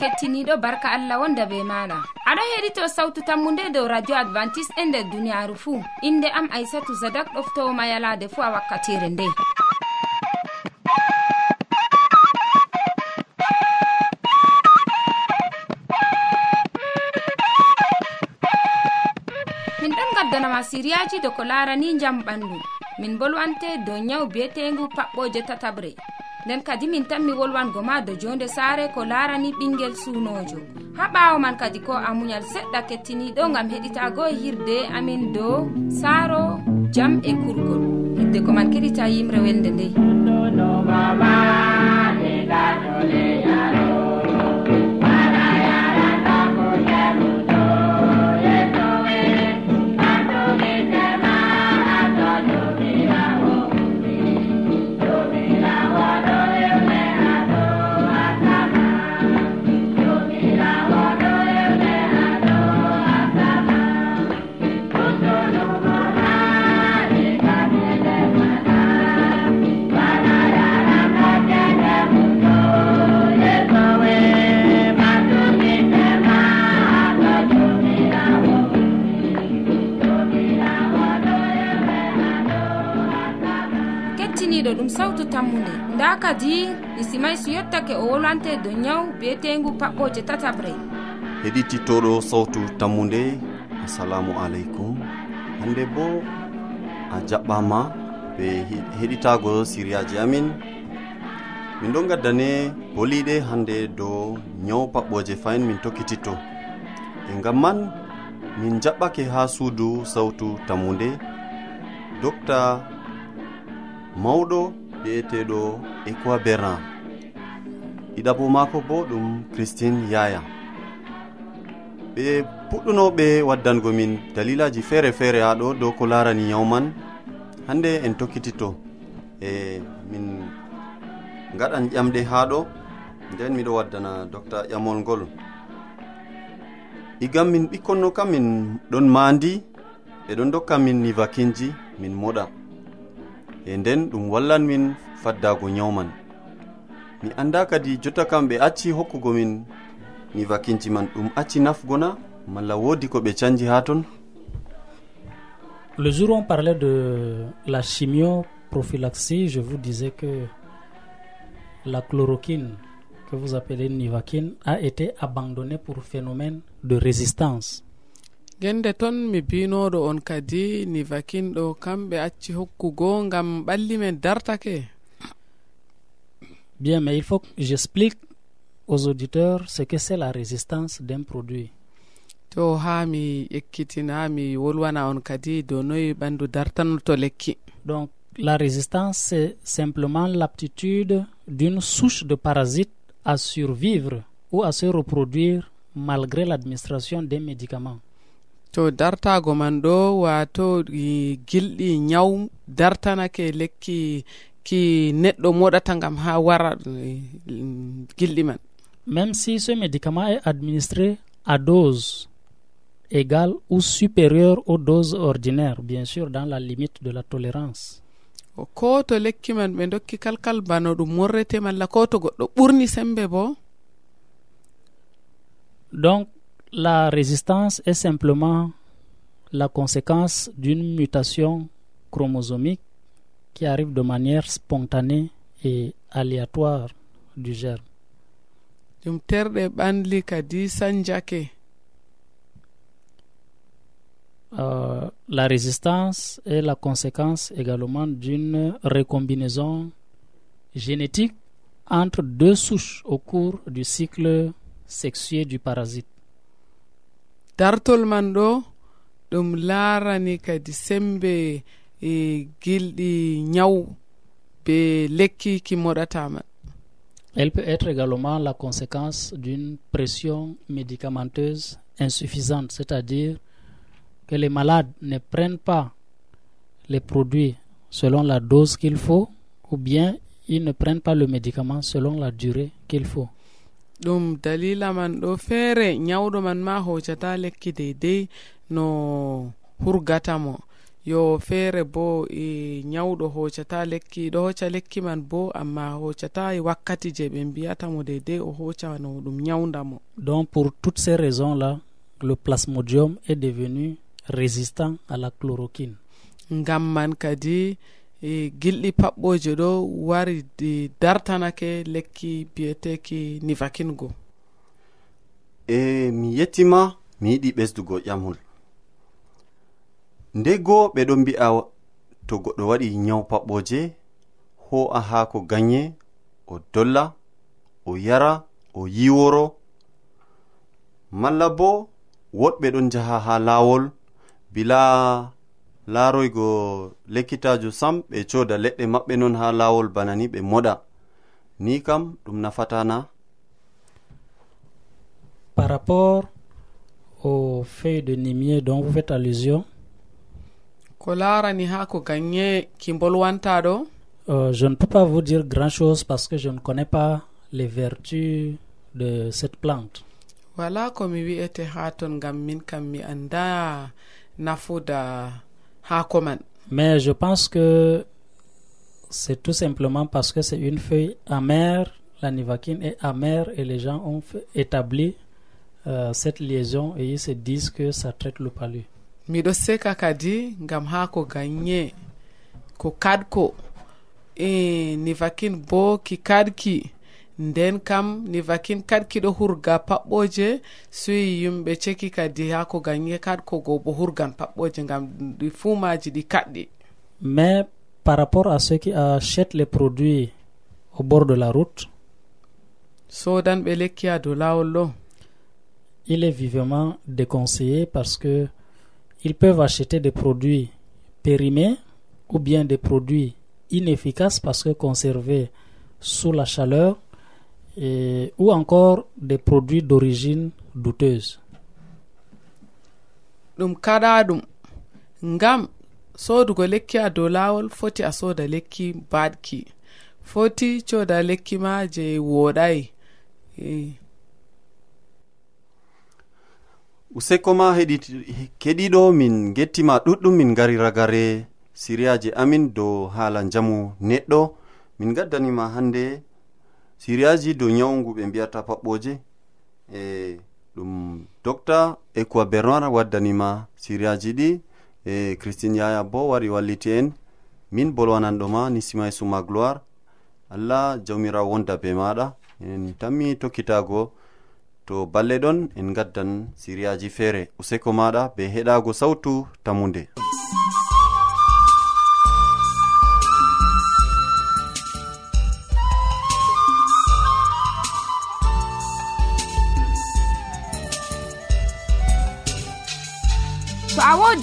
kettiniɗo barka allah wonda be maɗa aɗo heɗito sawtu tammu nde dow radio advantice e nder duniyaaru fuu. Inde am aissatou zadak ɗoftowoma yalaade fuu a wakkatire nde. Min ɗon gaddanama siriyaji do ko larani jam ɓandu min bolwante dow nyawu bi'eteengu paɓɓoje tataɓre nden kadi min tanmi wolwango ma do jonde saare ko larani ɓinguel suunojo ha ɓawo man kadi ko amunyal seɗɗa kettiniɗo gam heɗitago hirde amin dow saaro jam e kurgol. Hidde ko man keɗita yimre welde ndey ɗum sawtu tammunde. Nda kadi lisimaysu yettake o wolwante dow nyawu bi'eteengu paɓɓoje tataɓre heɗititoɗo sawtu tammunde assalamu aleykum. Hande bo a jaɓɓama ɓe heɗitago siriyaji amin. Min ɗon gaddane boliɗe hande dow nyawu paɓɓoje fayin min tokkititto e gam man min jaɓɓake ha suudu sawtu tammude docta mawɗo wi'eteɗo equa berlin. Ɗiɗabo maako bo ɗum christine yaya. Ɓe puɗɗunoɓe waddango min dalilaji feere feere ha ɗo dow ko larani yawman. Hande en tokkititto e min gaɗan ƴamɗe ha ɗo. Nden miɗo waddana docteur ƴamol ngol. Igam min ɓikkonno kam min ɗon mandi ɓe ɗon dokka min nivakinji min moɗa. e nden ɗum wallan min faddago nyawman. Mi anda kadi jotta kam ɓe acci hokkugo min ni vakinji man ɗum acci nafgona malla wodi ko ɓe canji ha ton. Le jour on parlait de la chimioprophylaxie je vous disais que la chloroquine que vous appelez nivaquine a été abandonnée pour phénomène de résistance. gende ton mi binoɗo on kadi ni vakinɗo kamɓe acci hokkugo gam ɓalli men dartake. Bien mais il faut que j'explique aux auditeurs ce que c'est la résistance d'un produit. To ha mi ekkitina mi wolwana on kadi dow noyi ɓandu dartanoto lekki. Donc la résistance c'est simplement l'aptitude d'une souche de parasite à survivre ou à se reproduire malgré l'administration des médicaments. to dartago man ɗo wato gilɗi nyaw dartanake lekki ki neɗɗo moɗata gam ha wara eh, gilɗi man. Même si ce médicament est administré à dose égale ou supérieure aux doses ordinaires bien sûr dans la limite de la tolérance. Ko to lekki man ɓe dokki kalkal bano ɗum morrete malla ko to goɗɗo ɓurni sembe bo? Donc la résistance est simplement la conséquence d'une mutation chromosomique qui arrive de manière spontanée et aléatoire du germe ɗum terɗe ɓanli kadi sanjake Euh, la résistance est la conséquence également d'une recombinaison génétique entre deux souches au cours du cycle sexué du parasite. dartol man ɗo ɗum laarani kadi sembe e gilɗi nyawu be lekki ki moɗatama. Elle peut être également la conséquence d'une pression médicamenteuse insuffisante c'est à dire que les malades ne prennent pas les produits selon la dose qu'il faut ou bien ils ne prennent pas le médicament selon la durée qu'il faut. ɗum dalila man ɗo feere nyawɗo man ma hocata lekki deydey no hurgata mo. Yo feere bo e nyawɗo hocata lekki ɗo hocca lekki man bo amma hoccata e wakkati je ɓe mbiyatamo deidei o hocca no ɗum nyawdamo donc pour toutes ces raisons là le plasmodium est devenu résistant à la chloroquine. Ngam man kadi E, gilɗi paɓɓoje ɗo wari di dartanake lekki biyeteki nivakingo e mi yettima mi yiɗi ɓesdugo ƴamol ndego ɓe ɗon mbi'a to goɗɗo waɗi nyawu paɓɓoje ho'a haako ganye o dolla o yara o yiworo malla bo woɗɓe ɗon jaha ha lawol bila laroygo lekkitajo sam ɓe coda leɗɗe maɓɓe non ha lawol bana ni ɓe moɗa. Ni kam ɗum nafatana par rapport au feuille de nimier dont vous faites allusion ko larani ha ko gagne ki bolwanta ɗo? euh, je ne peux pas vous dire grand chose parce que je ne connais pas les vertus de cette plante. Wala komi wi'ete ha ton gam min kam mi anda nafuda haa ko man. Mais je pense que c'est tout simplement parce que c'est une feuille amère la nivaquine est amère et les gens ont établi euh, cette liaison et ils se disent que ça traite le palu. Miɗo seka kadi ngam ha ko gagne ko kadko. E nivaquine bo ki kadki. nden kam ni vakin kad hurga paɓɓoje soyi yimɓe ceki kadi ha ko gagne kad ko go bo hurgan paɓɓoje gam ɗi fumaji ɗi kaɗɗi. Mais par rapport à ceux qui achètent les produits au bord de la route sodanɓe lekki ha dow lawol ɗo. il est vivement déconseillé parce que ils peuvent acheter des produits périmés ou bien des produits inefficaces parce que conservés sous la chaleur et, ou encore des produits d'origine douteuse. Ɗum kaɗa ɗum. Ngam sodugo lekki a dow lawol foti a soda lekki baɗki. Foti coda lekki ma je woɗayi useko ma keɗiɗo min gettima ɗuɗɗum min gari ragare siriyaji amin dow haala jamu neɗɗo. Min gaddanima hande siriyaji dow nyawu ɓe mbiyata paɓɓoje e ɗum docta equa bernard waddanima siriyaji ɗi e christine yaya bo wari walliti en. Min bolwananɗoma ni simay suma gloire. Allah jawmirawo wonda be maɗa. En tammi tokkitago to balle ɗon en gaddan siriyaji feere useko maɗa be heɗago sawtu tammude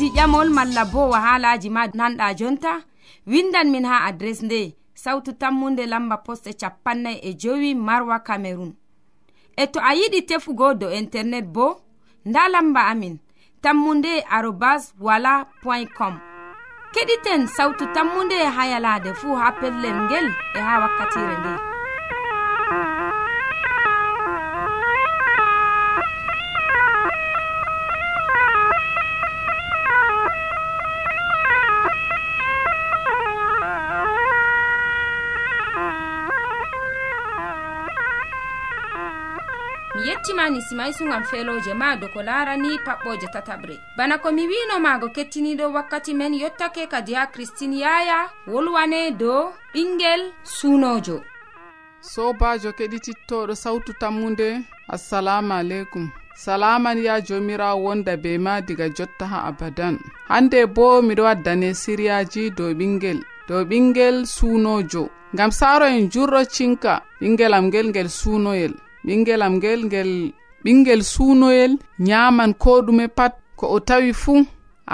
woodi ƴamol malla bo wahalaji ma nanɗa jonta. Windan min ha adres nde sautu tammunde lamba poste capannay e jowi marwa camerun e to a yiɗi tefugo do internet bo nda lamba amin tammunde arobas wala point com. Keɗiten sautu tammunde ha yalade fuu ha pellel ngel e ha wakkatire nde. acima ni simay sugam feloje ma do ko larani paɓɓoje tataɓre. Bana ko mi winomago kettiniɗo wakkati men yottake kadi ha christine yaya wolwane dow ɓingel sunojo. Sobajo keɗitittoɗo sawtu tammude assalamu aleykum. Salaman ya jomirawo wonda be ma diga jotta ha abadan. Hande bo miɗo waddane siriyaji dow ɓingel dow ɓingel sunojo. Ngam saro en jurro cinka ɓingelam ngel ngel sunoyel. ɓinguel am ngel ngel ɓingel suunoyel nyaman ko ɗume pat ko o tawi fuu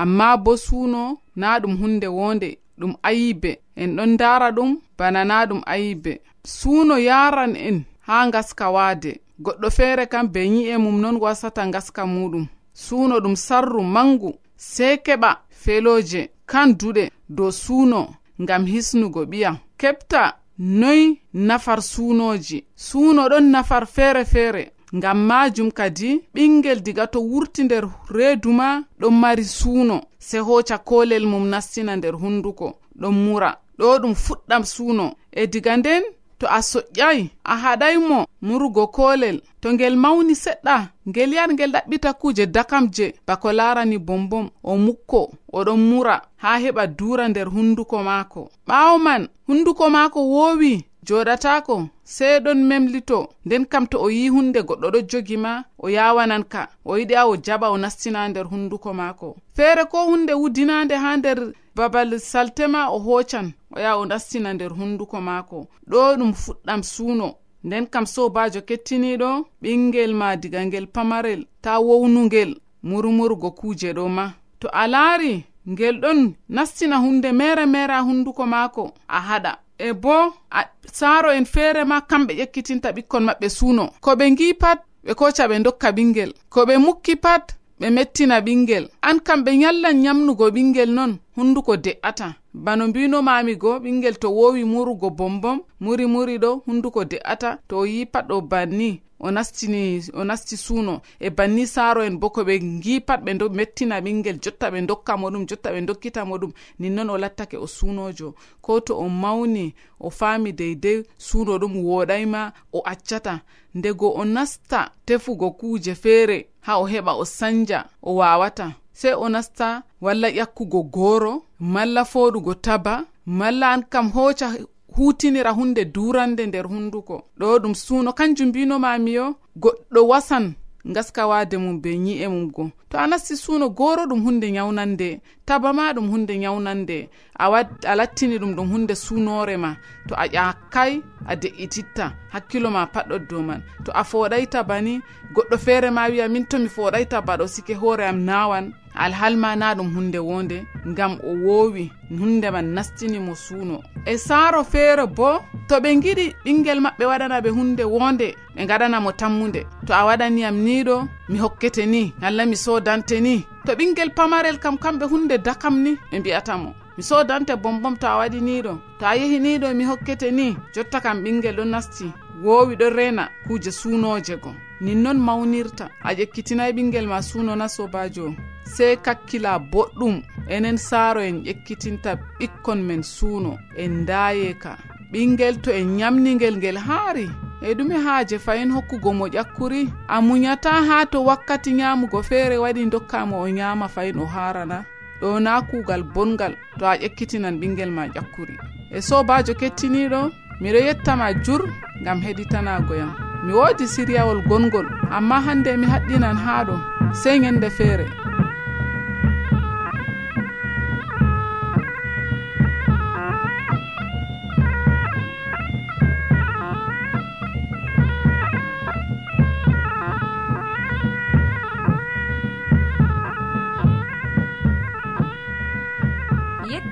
amma bo suuno na ɗum hunde wonde ɗum ayibe en ɗon ndara ɗum bana na ɗum ayibe suuno yaran en ha ngaska waade goɗɗo feere kam be nyi'e mum non wasata ngaska muɗum. Suuno ɗum sarru mangu sey keɓa feloje kan duɗe dow suuno ngam hisnugo ɓiya. Keɓta noy nafar suunoji suuno ɗon nafar feere feere ngam majum kadi ɓingel diga to wurti nder reedu ma ɗon mari suuno. Se hoca kolel mum nastina nder hunduko ɗon mura. Ɗo ɗum fuɗɗam suuno. E diga nden to a soƴƴay a haɗaymo murugo kolel to ngel mawni seɗɗa ngel yar ngel ɗaɓɓita kuuje dakamje bako larani bombom o mukko oɗon mura haa heɓa dura nder hunduko maako. Ɓaawo man hunduko maako woowi joɗatako sey ɗon memlito. Nden kam to o yi hunde goɗɗo ɗo jogi ma o yawanan ka. O yiɗi a o jaɓa o nastina nder hunduko maako. Feere ko hunde wudinande ha nder babal saltema o hocan o yaha o nastina nder hunduko maako. Ɗo ɗum fuɗɗam suuno. Nden kam sobajo kettiniɗo ɓingel ma diga ngel pamarel ta wownugel murmurgo kuje ɗo ma. To a laari ngel ɗon nastina hunde mere mere a hunduko maako a haɗa. E bo a saaro en feere ma kamɓe ƴekkitinta ɓikkon maɓɓe suuno. Ko ɓe ngi pat ɓe koca ɓe dokka ɓingel ko ɓe mukki pat ɓe mettina ɓingel an kam ɓe nyallan nyamnugo ɓingel non hunduko de'ata. bano mbinomami go ɓingel to wowi murugo bombom muri muri ɗo hunduko de'ata to o yi pat ɗo banni o nastini o nasti suuno. E banni saaro en bo ko ɓe ngi pat ɓe mettina ɓingel jotta ɓe dokka mo ɗum jotta ɓe dokkita mo ɗum ninnon o lattake o suunojo ko to o mawni o faami deydey suuno ɗum woɗayma o accata. Ndego o nasta tefugo kuuje feere ha o heɓa o sanja o wawata sey o nasta walla ƴakkugo gooro malla foɗugo taba malla an kam hooca hutinira hunde durande nder hunduko. Ɗo ɗum suuno kanjum mbinomami yo goɗɗo wasan gaskawade mum be nyi'e mum go. To a nasti suuno gooro ɗum hunde nyawnande taba ma ɗum hunde nyawnande a lattini ɗum ɗum hunde sunore ma. To a ƴakkay a de'ititta hakkilo ma patɗo dow man. To a foɗay taba ni goɗɗo feere ma wiya min tomi foɗay taba ɗo sike hoore am nawan alhalma na ɗum hunde wonde ngam o wowi hunde man nastini mo suuno. E saaro feere bo to ɓe giɗi ɓingel maɓɓe waɗana ɓe hunde wonde ɓe gaɗanamo tammude to a waɗaniyam niɗo mi hokkete ni allah mi sodante ni. To ɓingel pamarel kam kamɓe hunde dakam ni ɓe mbiyatamo mi sodante bombom to a waɗi niɗo to a yehi niɗo mi hokkete ni jotta kam ɓingel ɗo nasti wowi ɗo rena kuuje suunoje goo nin noon mawnirta. A ƴekkitinay ɓingel ma sunona sobajo sey kakkila boɗɗum. Enen saaro en ƴekkitinta ɓikkon men suuno. En daayeka ɓingel to en nyamnigel ngel haari. E ɗume haaje fayin hokkugo mo ƴakkuri. A muñata ha to wakkati ñamugo feere waɗi dokkamo o ñama fayin o harana ɗo na kuugal bongal to a ƴekkitinan ɓingel ma ƴakkuri. E sobajo kettiniɗo miɗo yettama jur ngam heɗitanagoyam mi woodi siriyawol gongol amma hannde mi haɗɗinan haa ɗo sey ñande feere.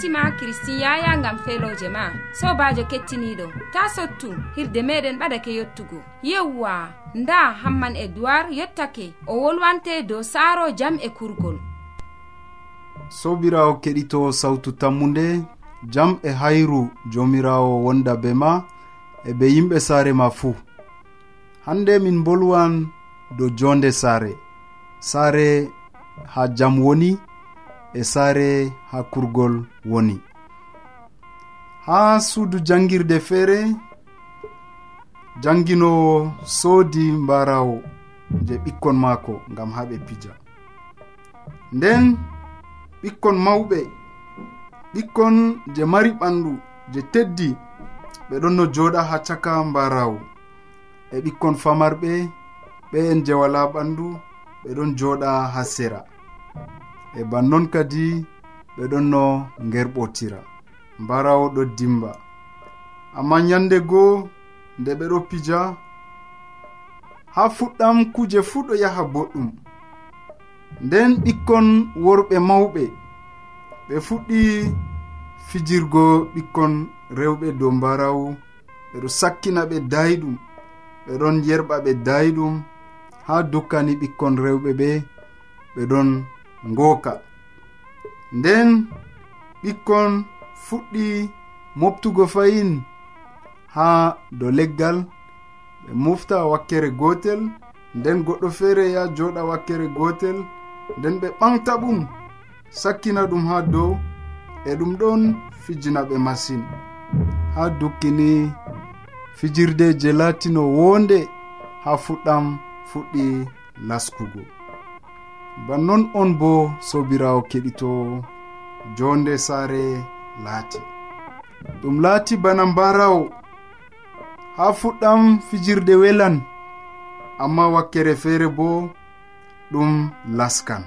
ma kiristin yaya gam feloje ma. Sobajo kettiniɗo. Ta sottu hirde meɗen ɓadake yettugo yewwa nda hamman e yettake o wolwante dow saaro jam e kurgol. Sobirawo keɗito sawtu tammunde jam e hayru jomirawo wonda be ma e be yimɓe saare ma fuu. Hande min bolwan dow jonde saare. Saare ha jam woni e saare ha kurgol woni. Ha suudu jangirde feere janginowo soodi mbarawo je ɓikkon maako ngam ha ɓe pija. Nden ɓikkon mawɓe ɓikkon je mari ɓandu je teddi ɓe ɗon no jooɗa ha caka mbarawu e ɓikkon famarɓe ɓe en je wala ɓandu ɓe ɗon jooɗa ha sera. e bannon kadi ɓe ɗon no gerɓottira mbarawo ɗo dimba. Amma nyande goo nde ɓe ɗo pija ha fuɗɗam kuje fuu ɗo yaha boɗɗum. Nden ɓikkon worɓe mawɓe ɓe fuɗɗi fijirgo ɓikkon rewɓe dow mbarawu ɓeɗo sakkina ɓe dayɗum ɓeɗon yerɓa ɓe dayɗum ha dukkani ɓikkon rewɓe ɓe ɓe ɗon ngooka. Nden ɓikkon fuɗɗi moftugo fayin ha do leggal. Ɓe mofta wakkere gotel nden goɗɗo feere ya joɗa wakkere gotel nden ɓe ɓamta ɗum sakkina ɗum ha dow e ɗum ɗon fijina ɓe masin. Ha dukkini fijirde je latino wonde ha fuɗɗam fuɗɗi laskugo. bannon on bo sobirawo keɗito jonde saare laati. Ɗum laati bana mbarawo ha fuɗɗam fijirde welan amma wakkere feere bo ɗum laskan.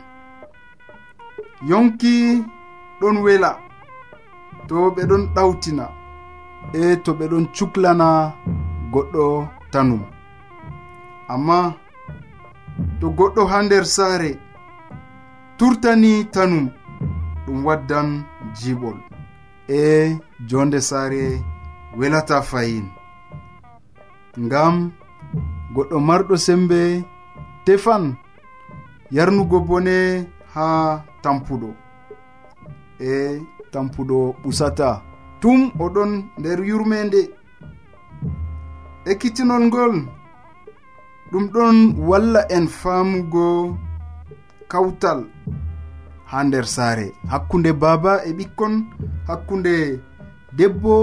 Yonki ɗon wela to ɓe ɗon ɗawtina e to ɓe ɗon cuklana goɗɗo tanum. Amma to goɗɗo ha nder saare turtani tanu ɗum waddan jiɓol. E jonde saare welata fayin. Ngam goɗɗo marɗo sembe tefan yarnugo bone ha tampuɗo. E tampuɗo ɓusata. Tum oɗon nder yurmende. Ekkitinol ngol ɗum ɗon walla en famugo kawtal ha nder saare. Hakkunde baaba e ɓikkon hakkunde debbo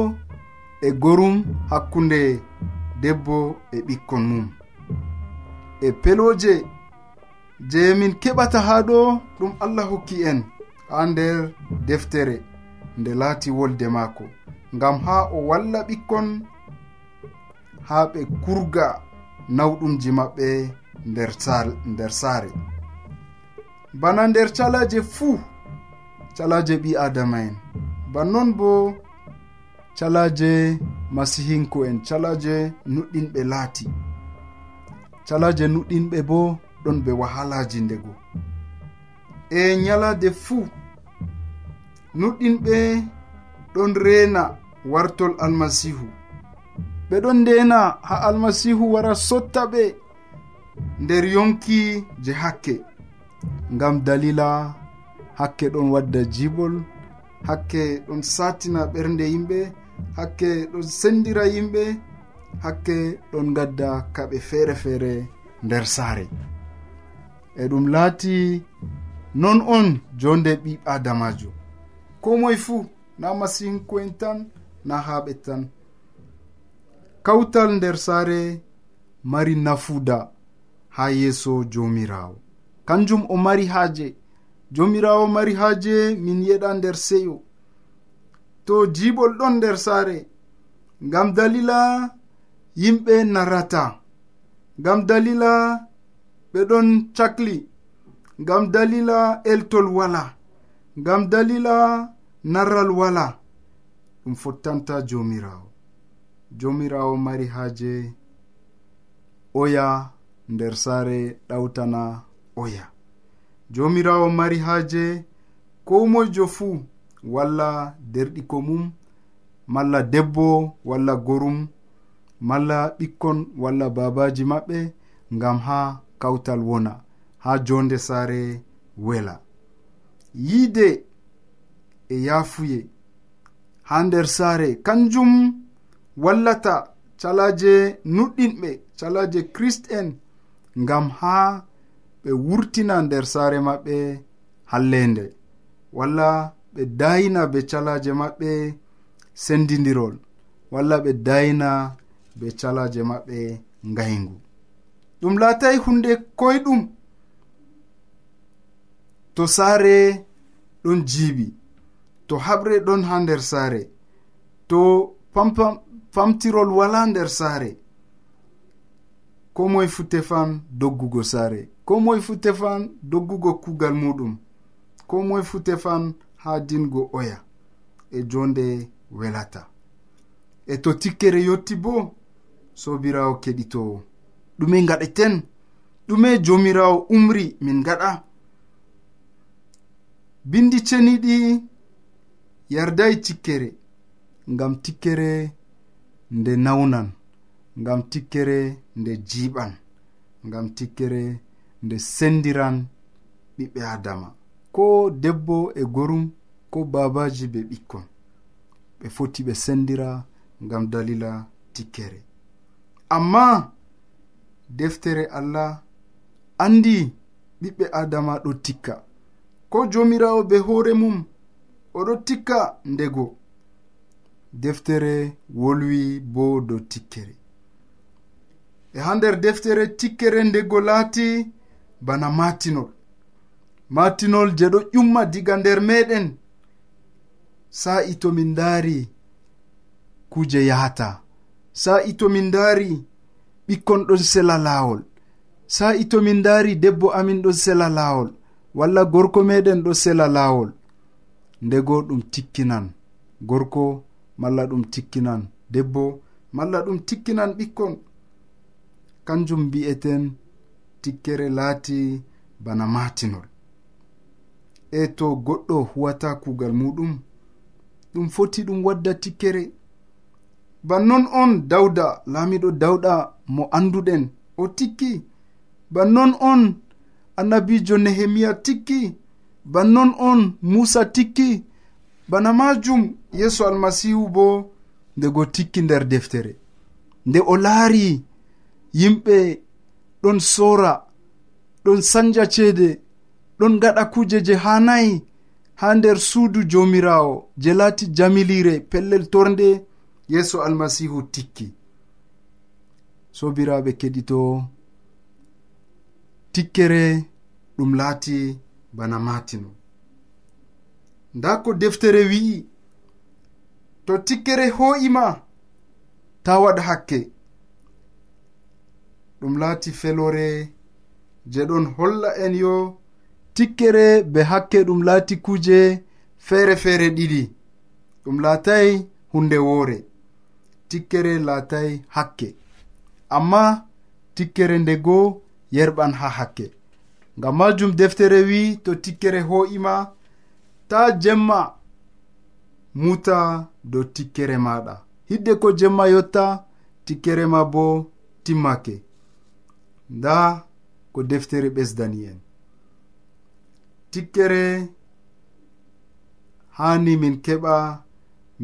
e gorum hakkunde debbo e ɓikkon mum. E peloje je min keɓata ha ɗo ɗum allah hokki en ha nder deftere nde laati wolde maako. Ngam ha o walla ɓikkon ha ɓe kurga nawɗumji maɓɓe nder saare. bana nder calaje fuu calaje ɓi adama'en. Bannon bo calaje masihinko en calaje nuɗɗinɓe laati. Calaje nuɗɗinɓe bo ɗon ɓe wahalaji ndego. E nyalade fuu nuɗɗinɓe ɗon rena wartol almasihu. Ɓe ɗon ndena ha almasihu wara sotta ɓe nder yonki je hakke. ngam dalila hakke ɗon wadda jibol hakke ɗon satina ɓernde yimɓe hakke ɗon sendira yimɓe hakke ɗon gadda kaɓe feere feere nder saare. E ɗum laati non on jonde ɓi adamajo ko moye fuu na masinkoen tan na haɓe tan. Kawtal nder saare mari nafuda ha yeeso jomirawo kanjum o mari haaje. Jomirawo mari haaje min yeɗa nder seyo. To jiɓol ɗon nder saare. Ngam dalila yimɓe narrata ngam dalila ɓe ɗon cakli. Ngam dalila eltol wala. Ngam dalila narral wala. Ɗum fottanta jomirawo. Jomirawo mari haaje. Oya nder saare ɗawtana. oya. Jomirawo mari haaje ko moyjo fuu walla derɗiko mum malla debbo walla gorum malla ɓikkon walla babaji maɓɓe ngam ha kawtal wona ha jonde saare wela. Yiide e yafuye ha nder saare kanjum wallata calaje nuɗɗinɓe calaje christ en ngam ha ɓe wurtina nder saare maɓɓe hallende walla ɓe dayina be calaje maɓɓe sendidirol walla ɓe dayina be calaje maɓɓe ngaygu ɗum laatay hunde koyɗum. To saare ɗon jiiɓi to haɓre ɗon ha nder saare to pamtirol wala nder saare ko moye fu tefan doggugo saare. ko moye fu tefan doggugo kuugal muɗum. Ko moye fu tefan ha dingo oya. E jonde welata. E to tikkere yotti bo sobirawo keɗitowo ɗume gaɗeten ɗume jomirawo umri min gaɗa bindi ceniɗi yardayi tikkere ngam tikkere nde nawnan ngam tikkere nde jiiɓan ngam tikkere nde sendiran ɓiɓɓe adama. Ko debbo e gorum ko babaji be ɓikkon. Ɓe foti ɓe sendira ngam dalila tikkere. Amma deftere allah andi ɓiɓɓe adama ɗo tikka. Ko jomirawo be hoore mum oɗo tikka ndego. Deftere wolwi bo dow tikkere. E ha nder deftere tikkere ndego laati bana matinol. Matinol je ɗo ƴumma diga nder meɗen sa'i to min ndaari kuje yahata. Sa'i to min ndaari ɓikkon ɗon sela laawol. Sa'i to min ndaari debbo amin ɗon sela laawol walla gorko meɗen ɗo sela laawol. Ndego ɗum tikkinan gorko malla ɗum tikkinan debbo malla ɗum tikkinan ɓikkon. Kanjum mbi'eten tikkere laati bana matinol e to goɗɗo huwata kuugal muɗum ɗum foti ɗum wadda tikkere. Bannon on dawda laamiɗo dawɗa mo anduɗen o tikki. Bannon on annabijo nehemiya tikki. Bannon on musa tikki. Bana majum yeeso almasihu bo ndego tikki nder deftere. Nde o laari yimɓe ɗon sora ɗon sanja ceede ɗon gaɗa kuje je hanayi ha nder suudu jomirawo je laati jamilire pellel torde yeeso almasihu tikki. Sobiraɓe keɗito tikkere ɗum laati bana matino nda ko deftere wi'i to tikkere ho'ima ta waɗa hakke. ɗum laati felore je ɗon holla en yo tikkere be hakke ɗum laati kuje feere feere ɗiɗi. Ɗum laatay hunde woore tikkere laatay hakke. Amma tikkere ndego yerɓan ha hakke. Ngam majum deftere wi to tikkere ho'ima ta jemma muta dow tikkere maɗa hidde ko jemma yotta tikkere ma bo timmake. nda ko deftere ɓesdani en. Tikkere hani min keɓa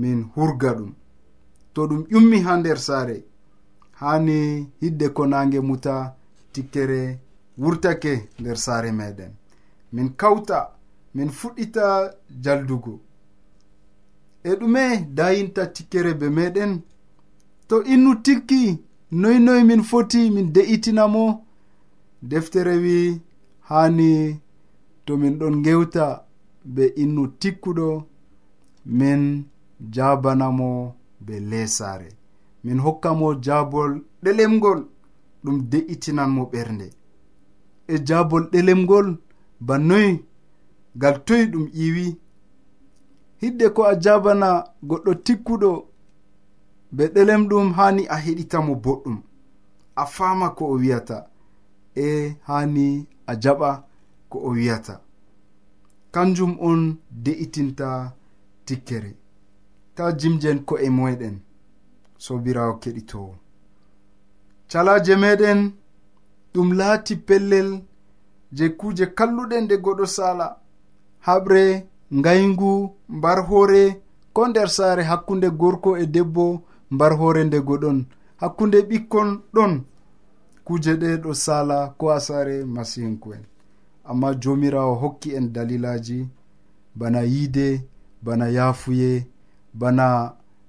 min hurga ɗum. To ɗum ƴummi ha nder saare hani hidde ko nange muta tikkere wurtake nder saare meɗen. Min kawta min fuɗɗita jaldugo. E ɗume dayinta tikkere be meɗen to innu tikki noy noy min foti min de'itinamo deftere wi hani to min ɗon gewta be innu tikkuɗo min jabanamo be lesare. Min hokkamo jabol ɗelemgol ɗum de'itinanmo ɓernde. E jabol ɗelemgol ba noyi ngal toyi ɗum ƴiwi hidde ko a jabana goɗɗo tikkuɗo be ɗelem ɗum hani a heɗitamo boɗɗum. A fama ko o wiyata. E hani a jaɓa ko o wiyata. Kanjum on de'itinta tikkere. Ta jimjen ko'e moyɗen sobirawo keɗitowo. Calaje meɗen ɗum laati pellel je kuje kalluɗen nde goɗo sala haɓre ngayngu mbar hoore ko nder saare hakkunde gorko e debbo mbar hoore nde goɗon. Hakkunde ɓikkon ɗon kuje ɗe ɗo sala ko asare masihinku en amma jomirawo hokki en dalilaji bana yiide bana yaafuye bana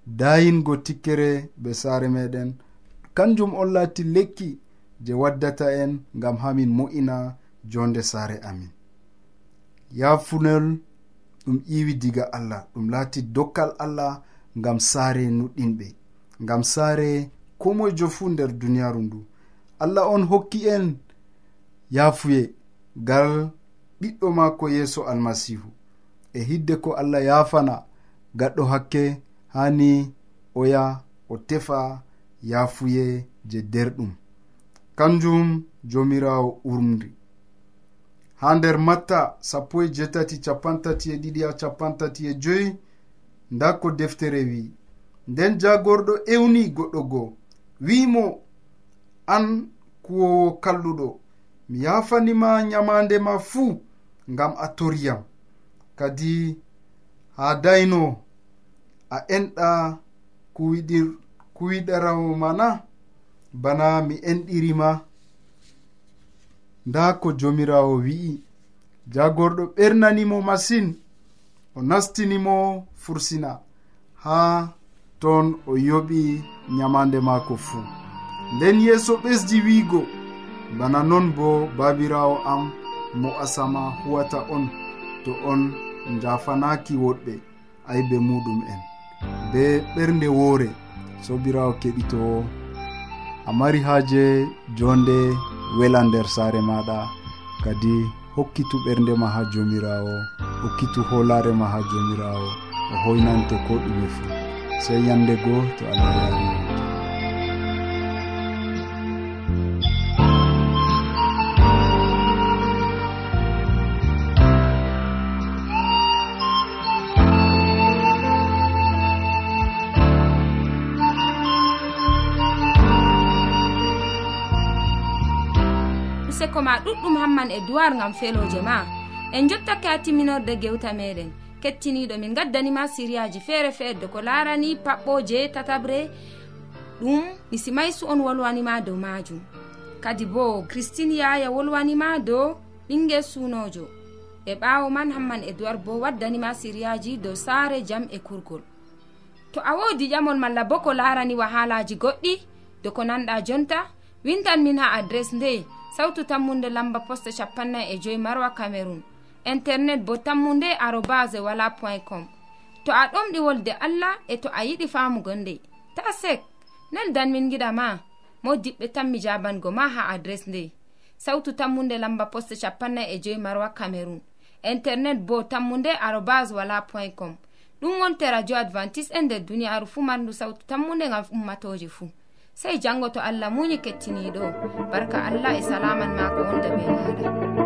dayingo tikkere be saare meɗen kanjum on laati lekki je waddata en gam hamin mo'ina jonde saare amin. Yafunel ɗum iwi diga allah ɗum laati dokkal allah ngam saare nuɗɗinɓe. ngam saare ko moyejo fuu nder duniyaaru ndu. Allah on hokki en yaafuye ngal ɓiɗɗo maako yeeso almasihu e hidde ko allah yaafana gaɗɗo hakke hani oya o tefa yaafuye je derɗum. Kanjum jomirawo urmri. Ha nder matta sappo e jetati capantati e ɗiɗi a capantati e joyi nda ko deftere wi nden jagorɗo ewni goɗɗo goo wimo an kuwowo kalluɗo. Mi yafanima nyamande ma fuu ngam a toriyam kadi ha dayno a enɗa kuwiɗir kuwiɗarawo mana bana mi enɗirima nda ko jomirawo wi'i. Jagorɗo ɓernanimo masin o nastinimo fursina. Ha toon o yoɓi nyamande maako fuu. Nden yeeso ɓesdi wiigo bana non bo babirawo am mo asama huwata on to on jafanaki woɗɓe aybe muɗum en. Be ɓernde woore sobirawo keɗitowo a mari haaje jonde wela nder saare maɗa kadi hokkitu ɓerndema ha jomirawo hokkitu hoolare ma ha jomirawo o hoynante ko ɗume fuu. sey yande goo to allah yawi useko ma ɗuɗɗum hamman e duwar gam feloje ma. En jottake ha timminorde gewta meɗen. kettiniɗo min gaddanima siriyaji feere feere ko larani paɓɓoje tatabre. Ɗum misimaysu on wolwanima dow majum kadi bo christine yaya wolwanima dow ɓinguel sunojo e ɓawo man hamman edoird bo waddanima siriyaji dow saare jam e kurgol. To a wodi ƴamol malla bo ko larani wahalaji goɗɗi do ko nanɗa jonta wintan min ha adres nde sawtu tammunde lamba poste capannay e joyi marwa cameron internet bo tammunde arobase wala point com. To a ɗomɗi wolde allah e to a yiɗi famugo nde. Ta sek nan danmin giɗama mo diɓɓe tan mi jabango ma ha adres nde. Sawtu tammunde lamba poste capannay e joyi marwa cameron internet bo tammunde arobas wala point com. Ɗum wonte radio advantice e nder duniyaaru fuu marndu sawtu tammunde ngam ummatoje fuu sey jango to allah muñi kettiniɗo barka allah e salaman maako wonda be maɗa